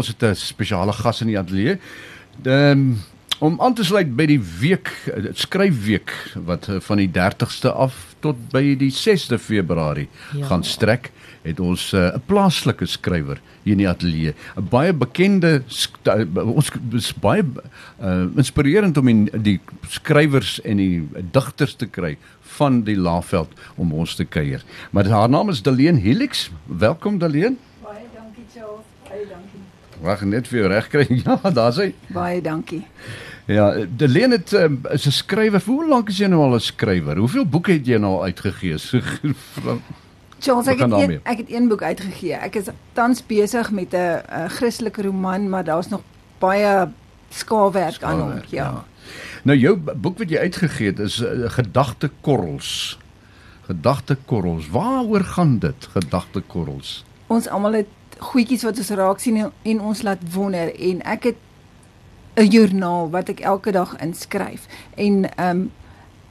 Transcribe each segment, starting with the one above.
Ons het 'n spesiale gas in die ateljee. Ehm om aan te sluit by die week, eh, skryfweek wat eh, van die 30ste af tot by die 6de Februarie ja. gaan strek, het ons eh, 'n uh, plaaslike skrywer hier in die ateljee. 'n Baie bekende ons is baie uh, inspirerend om die, die skrywers en die digters te kry van die Laagveld om ons te kuier. Maar haar naam is Daleen Helix. Welkom Daleen. Wag net vir jou reg kry. Ja, daar's hy. Baie dankie. Ja, Deleen het um, is 'n skrywer. Hoe lank is jy nou al 'n skrywer? Hoeveel boeke het jy nou uitgegee? Charles, ek het een, ek het een boek uitgegee. Ek is tans besig met 'n Christelike roman, maar daar's nog baie skaafwerk aan hom. Ja. ja. Nou jou boek wat jy uitgegee het is uh, Gedagtekorrels. Gedagtekorrels. Waaroor gaan dit? Gedagtekorrels. Ons almal het goedjies wat ons raak sien en ons laat wonder. En ek het 'n joernaal wat ek elke dag inskryf. En ehm um,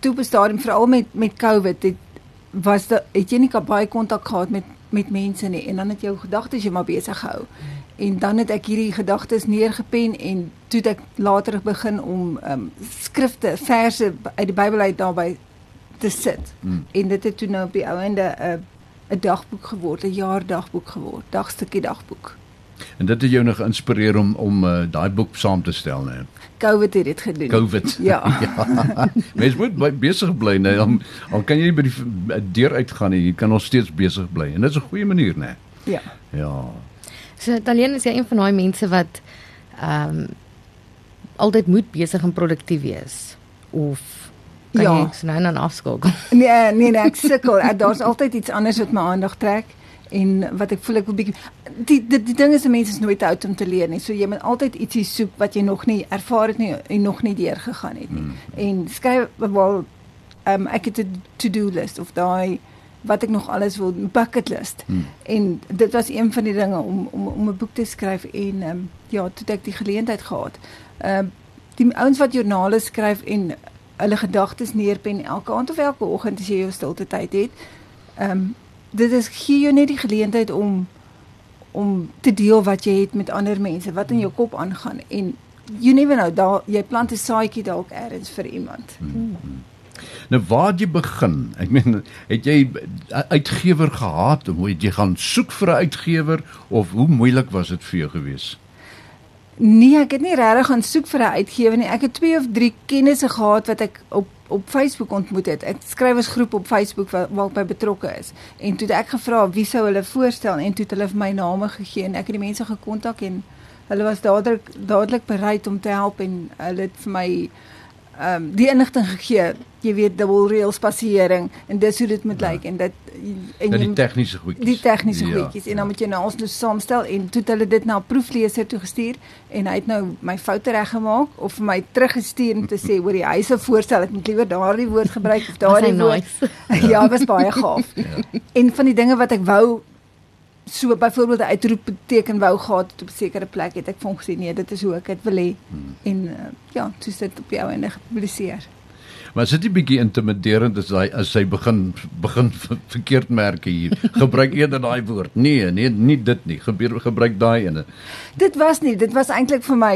toe bestaan veral met met COVID het was dit het jy nie baie kontak gehad met met mense nie. En dan het jou gedagtes jy maar besig gehou. En dan het ek hierdie gedagtes neergepen en toe het ek later begin om ehm um, skrifte verse uit die Bybel uit daarby te sit. Hmm. en dit het toe nou op die ou ende 'n uh, 'n dagboek geword, 'n jaardagboek geword, dagstukkie dagboek. En dit het jou nog geïnspireer om om uh, daai boek saam te stel, né? COVID het dit gedoen. COVID. Ja. ja. Mens moet besig bly, né? Dan al kan jy by die deur uitgaan en jy kan nog steeds besig bly. En dit is 'n goeie manier, né? Ja. Ja. So Italiaan is ja een van daai mense wat ehm um, altyd moet besig en produktief wees of kan ja. jy nou dan afskakel? Nee, nee, nee, ek sukkel. Daar's altyd iets anders wat my aandag trek en wat ek voel ek wil bietjie die die, die ding is mense is nooit oud om te leer nie. So jy moet altyd ietsie soek wat jy nog nie ervaar het nie en nog nie deur gegaan het nie. Mm. En skryf wel um, ek het 'n to-do list of daai wat ek nog alles wil bucket list. Mm. En dit was een van die dinge om om om 'n boek te skryf en um, ja, toe ek die geleentheid gehad. Ehm uh, die ouens wat joernale skryf en hulle gedagtes neerpen elke aand of elke oggend as jy jou stilte tyd het. Ehm um, dit is gee jou net die geleentheid om om te deel wat jy het met ander mense, wat in jou kop aangaan en you never know, daar jy plant 'n saadjie dalk eers vir iemand. Hmm. Nou waar jy begin? Ek meen, het jy uitgewer gehad? Hoe het jy gaan soek vir 'n uitgewer of hoe moeilik was dit vir jou geweest? Nee, ek het nie regtig gaan soek vir 'n uitgewer nie. Ek het 2 of 3 kennisse gehad wat ek op op Facebook ontmoet het. Ek skrywersgroep op Facebook waar ek by betrokke is. En toe het ek gevra wie sou hulle voorstel en toe het hulle vir my name gegee en ek het die mense gekontak en hulle was dadelik dadelik bereid om te help en hulle het vir my ehm um, die inligting gegee jy weet double rail spasiering en dis hoe dit moet ja. lyk en dit en ja, die tegniese goedjies die tegniese ja, goedjies en ja. dan moet jy nou ons nou saamstel en toe het hulle dit na 'n proefleser toe gestuur en hy het nou my foute reggemaak of vir my teruggestuur om te sê hoor hy se voorstel ek moet liewer daardie woord gebruik of daardie woord nice. ja was baie gaaf ja. en van die dinge wat ek wou so byvoorbeeld 'n uitroepteken wou gehad op 'n sekere plek het ek vir hom gesê nee dit is hoe ek dit wil hê hmm. en uh, ja toe sit op jou einde gepubliseer Maar sit jy bietjie intimiderend as hy as hy begin begin verkeerd merke hier. Gebruik eerder daai woord. Nee, nee, nie dit nie. Gebeur gebruik daai ene. Dit was nie, dit was eintlik vir my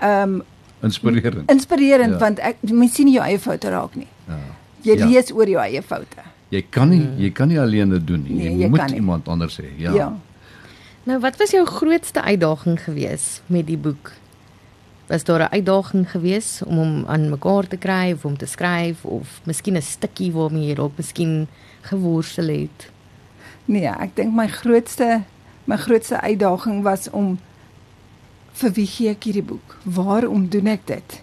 ehm um, inspirerend. Inspirerend ja. want ek mens sien nie jou eie foute raak nie. Ja. Jy ja. lees oor jou eie foute. Jy kan nie jy kan nie alleen dit doen nie. Nee, jy, jy moet iemand anders hê. Ja. ja. Nou, wat was jou grootste uitdaging geweest met die boek? Was daar 'n uitdaging geweest om hom aan mekaar te kry of om te skryf of miskien 'n stukkie waarmee jy dalk miskien geworstel het? Nee, ek dink my grootste my grootste uitdaging was om vir wie gee ek hierdie boek? Waarom doen ek dit?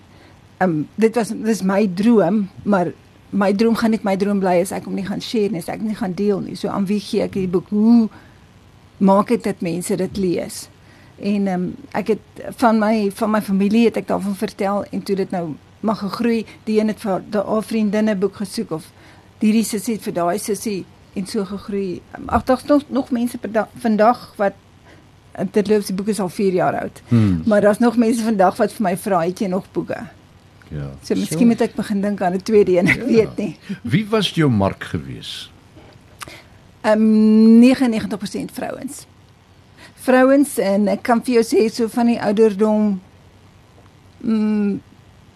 Ehm um, dit was dis my droom, maar my droom gaan net my droom bly as ek hom nie gaan share nie, as ek nie gaan deel nie. So aan wie gee ek hierdie boek? Hoe maak ek dit mense dit lees? En ehm um, ek het van my van my familie het ek daarvan vertel en toe dit nou mag gegroei. Die een het vir daai vriendinne boek gesoek of hierdie sussie vir daai sussie en so gegroei. Ag daar's nog nog mense dag, vandag wat dit loop die boek is al 4 jaar oud. Hmm. Maar daar's nog mense vandag wat vir my vra het jy nog boeke? Ja. So miskien moet ek begin dink aan 'n tweede een, ek ja. weet nie. Wie was jou mark gewees? Ehm um, 99% vrouens. vrouens en ek kan vir jou sê so van die ouderdom mm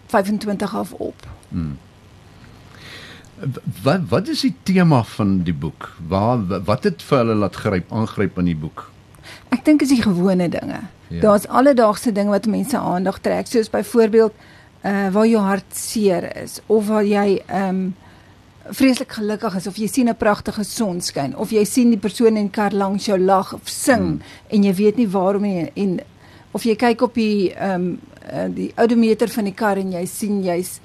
25 af op. Wat wat is die tema van die boek? Waar wat het vir hulle laat gryp aangryp in die boek? Ek dink is die gewone dinge. Ja. Daar's alledaagse dinge wat mense aandag trek, soos byvoorbeeld uh waar jou hart seer is of waar jy um, vreeslik gelukkig is of jy sien 'n pragtige son skyn of jy sien die persoon in kar langs jou lag of sing hmm. en jy weet nie waarom nie en of jy kyk op die ehm um, die odometer van die kar en jy sien jy's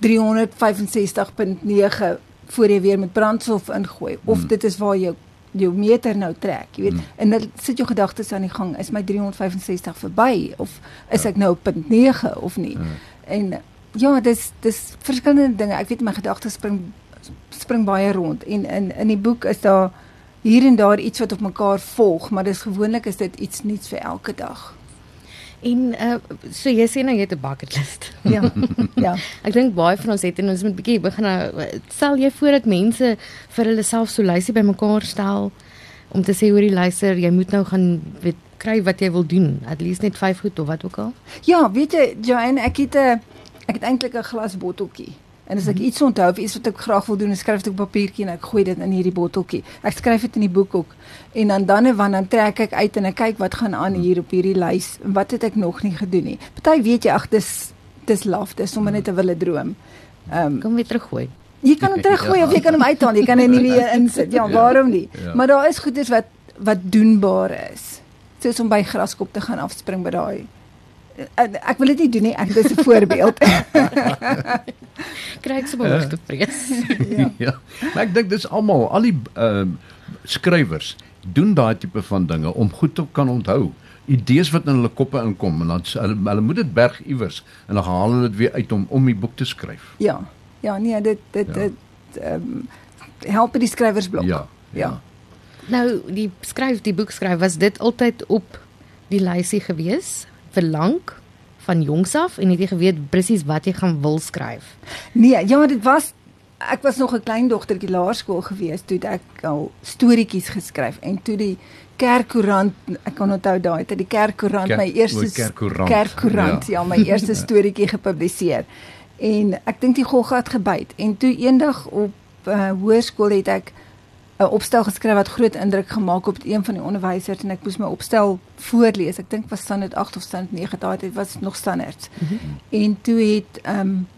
365.9 voor jy weer met brandstof ingooi of Hmm. dit is waar jou jou meter nou trek, jy weet. Hmm. En dan sit jou gedagtes aan die gang, is my 365 verby of is ek nou op punt 9 of nie? Ja. En ja, dis dis verskillende dinge. Ek weet my gedagtes spring spring baie rond en in in die boek is daar hier en daar iets wat op mekaar volg, maar dis gewoonlik is dit iets nuuts vir elke dag. En uh so jy sê nou jy het 'n bucket list. Ja. ja. Ek dink baie van ons het en ons moet bietjie begin nou stel jy voor dat mense vir hulle self so lysie bymekaar stel om te sê hoorie luister, jy moet nou gaan weet kry wat jy wil doen, at least net 5 goed of wat ook al. Ja, weet jy, Joanne, ek het 'n ek het eintlik 'n glasbotteltjie. En as ek Mhm. iets onthou of iets wat ek graag wil doen, skryf ek op papiertjie en ek gooi dit in hierdie botteltjie. Ek skryf dit in die boek ook. En dan dan en wan dan trek ek uit en ek kyk wat gaan aan hier op hierdie lys wat het ek nog nie gedoen nie. Party weet jy, ag dis dis laf, dis sommer net 'n wille droom. Ehm um, Kom weer teruggooi. jy kan hom teruggooi of jy kan hom uithaal, jy kan hom nie weer insit. Ja, Ja, waarom nie? ja. Maar daar is goeders wat wat doenbaar is. Soos om by graskop te gaan afspring by daai ek, wil dit nie doen nie, ek dis 'n voorbeeld. Kry ek sommer hoogte vrees. ja. ja. Maar ek dink dis almal, al die ehm skrywers doen daai tipe van dinge om goed te kan onthou. Idees wat in hulle koppe inkom en dan hulle hulle moet dit berg iewers en dan haal hulle dit weer uit om om die boek te skryf. Ja. Ja, nee, dit dit Ja. dit ehm um, help die skrywersblok. Ja. Ja. Nou die skryf die boek skryf was dit altyd op die lysie gewees vir lank van jongs af en het jy geweet presies wat jy gaan wil skryf. Nee, ja, dit was ek was nog 'n klein dogtertjie laerskool gewees toe het ek al storieetjies geskryf en toe die kerkkoerant ek kan onthou daai tyd die kerkkoerant Kerk- my eerste kerkkoerant. kerkkoerant ja. ja my eerste storieetjie gepubliseer en ek dink die gogga het gebyt en toe eendag op uh, hoërskool het ek 'n opstel geskryf wat groot indruk gemaak op een van die onderwysers en ek moes my opstel voorlees ek dink was standaard 8 of standaard 9 daai tyd was nog standaard Mm -hmm. En toe het ehm um,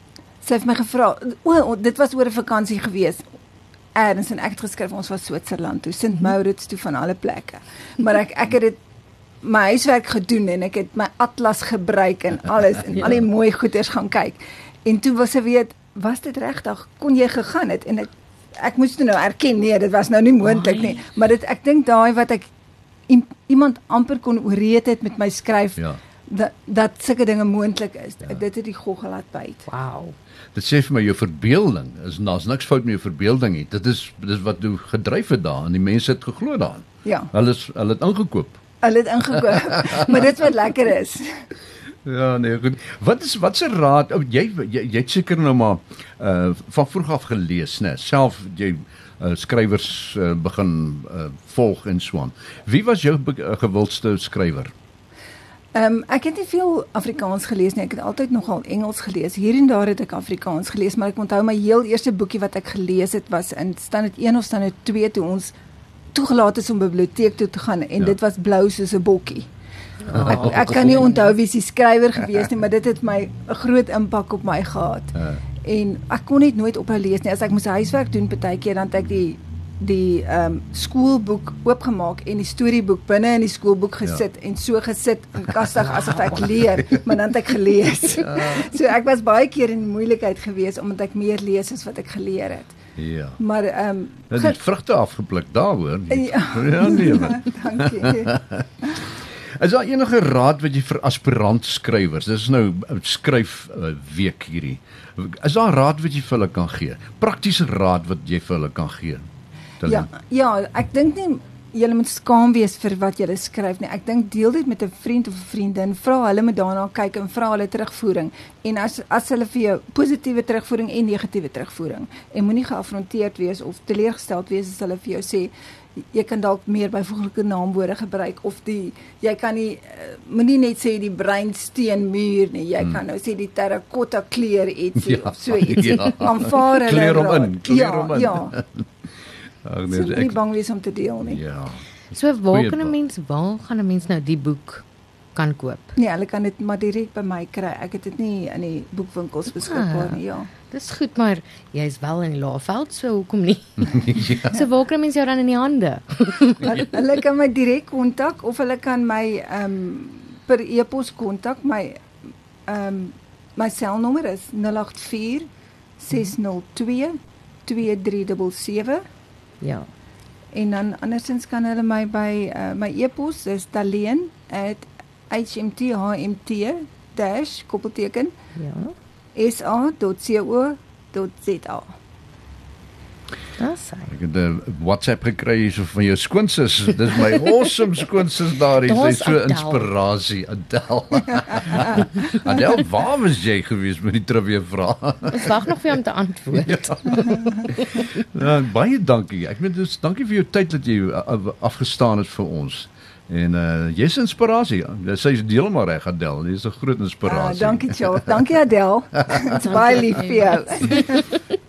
sy het my gevra, o, o, dit was oor 'n vakansie gewees. Erns en ek het geskryf ons was Switserland toe, Sint Maurits toe van alle plekke. Maar ek ek het dit my huiswerk gedoen en ek het my atlas gebruik en alles en Ja. al die mooi goeders gaan kyk. En toe was sy weet, was dit regtig kon jy gegaan het en ek ek moes nou erken nee, dit was nou nie moontlik nie, maar dit ek dink daai wat ek iemand amper kon ooreed het met my skryf Ja. dat dat sulke dinge moontlik is. Ja. Dit het die gogga laat byt. Wow. Dit sê vir my jou verbeelding is daar's niks fout met jou verbeelding nie. Dit is dis wat jou gedryf het daar en die mense het geglo daarin. Ja, Hulle is hulle het ingekoop. hulle het ingekoop. maar dit wat lekker is. Ja, nee, goed. Wat is wat se raad? Oh, jy jy jy het seker nou maar uh van vroeg af gelees, né? Self jy uh, skrywers uh, begin uh, volg en so aan. Wie was jou uh, gewildste skrywer? Ehm um, ek het nie veel Afrikaans gelees nie. Ek het altyd nogal Engels gelees. Hier en daar het ek Afrikaans gelees, maar ek onthou my heel eerste boekie wat ek gelees het was in standaard 1 of standaard 2 toe ons toegelaat is om biblioteek toe te gaan en ja. dit was blou soos 'n bokkie. Oh, Ek, ek kan nie onthou wie se skrywer gewees nie, maar dit het my 'n groot impak op my gehad. Uh, En ek kon net nooit ophou lees nie. As ek moes huiswerk doen partykeer dan het ek die die ehm um, skoolboek oopgemaak en die storieboek binne in die skoolboek gesit ja. en so gesit en kastig asof ek leer, maar dan het ek gelees. so ek was baie keer in moeilikheid geweest omdat ek meer lees as wat ek geleer het. ja. Maar ehm um, Dit het vrugte afgepluk daar hoor. Ja. ja nee. man. dankie. Is daar enige raad wat jy vir aspirant skrywers? Dis nou 'n skryf uh, week hierdie. Is daar raad wat jy vir hulle kan gee? Praktiese raad wat jy vir hulle kan gee? Ja, ja, ek dink nie jy moet skaam wees vir wat jy skryf nie. Ek dink deel dit met 'n vriend of 'n vriendin, vra hulle met daarna kyk en vra hulle terugvoering. En as as hulle vir jou positiewe terugvoering en negatiewe terugvoering en moenie geafronteerd wees of teleurgesteld wees as hulle vir jou sê jy kan dalk meer byvoeglike naamwoorde gebruik of die jy kan nie uh, moenie net sê die breinsteenmuur nie. Jy hmm. kan nou sê die terrakotta kleur ietsie ja, of so ietsie. Ja. Aanvaar hulle. Kleur hom in, kleur ja, hom in. Ja. Ag nee, ek nie bang wees om te deel nie. Ja. So waar kan 'n mens waar gaan 'n mens nou die boek kan koop? Nee, hulle kan dit maar direk by my kry. Ek het dit nie in die boekwinkels beskikbaar ah, nie, ja. Dis goed, maar jy's wel in die Laagveld, so hoekom nie? ja. So waar kan mens jou dan in die hande? hulle kan my direk kontak of hulle kan my ehm um, per e-pos kontak. My ehm um, my selnommer is 084 602 2377. Ja. En dan andersins kan hulle my by uh, my e-pos is taleen@hmthmt-koppelteken ja sa.co.za. Das sê. Ek het 'n WhatsApp gekry hierso van jou skoonsis. Dis my awesome skoonsis daar. Sy's so inspirasie, Adel. Adel, waar was jy gewees met die trivia vrae? Ek wag nog vir hom te antwoord. Ja. ja, baie dankie. Ek moet dus dankie vir jou tyd dat jy afgestaan het vir ons. En uh jy's inspirasie. Sy's heeltemal reg Adel. Jy's 'n groot inspirasie. Ah, dankie Charles. Dankie Adel. Dit's baie lief vir jou.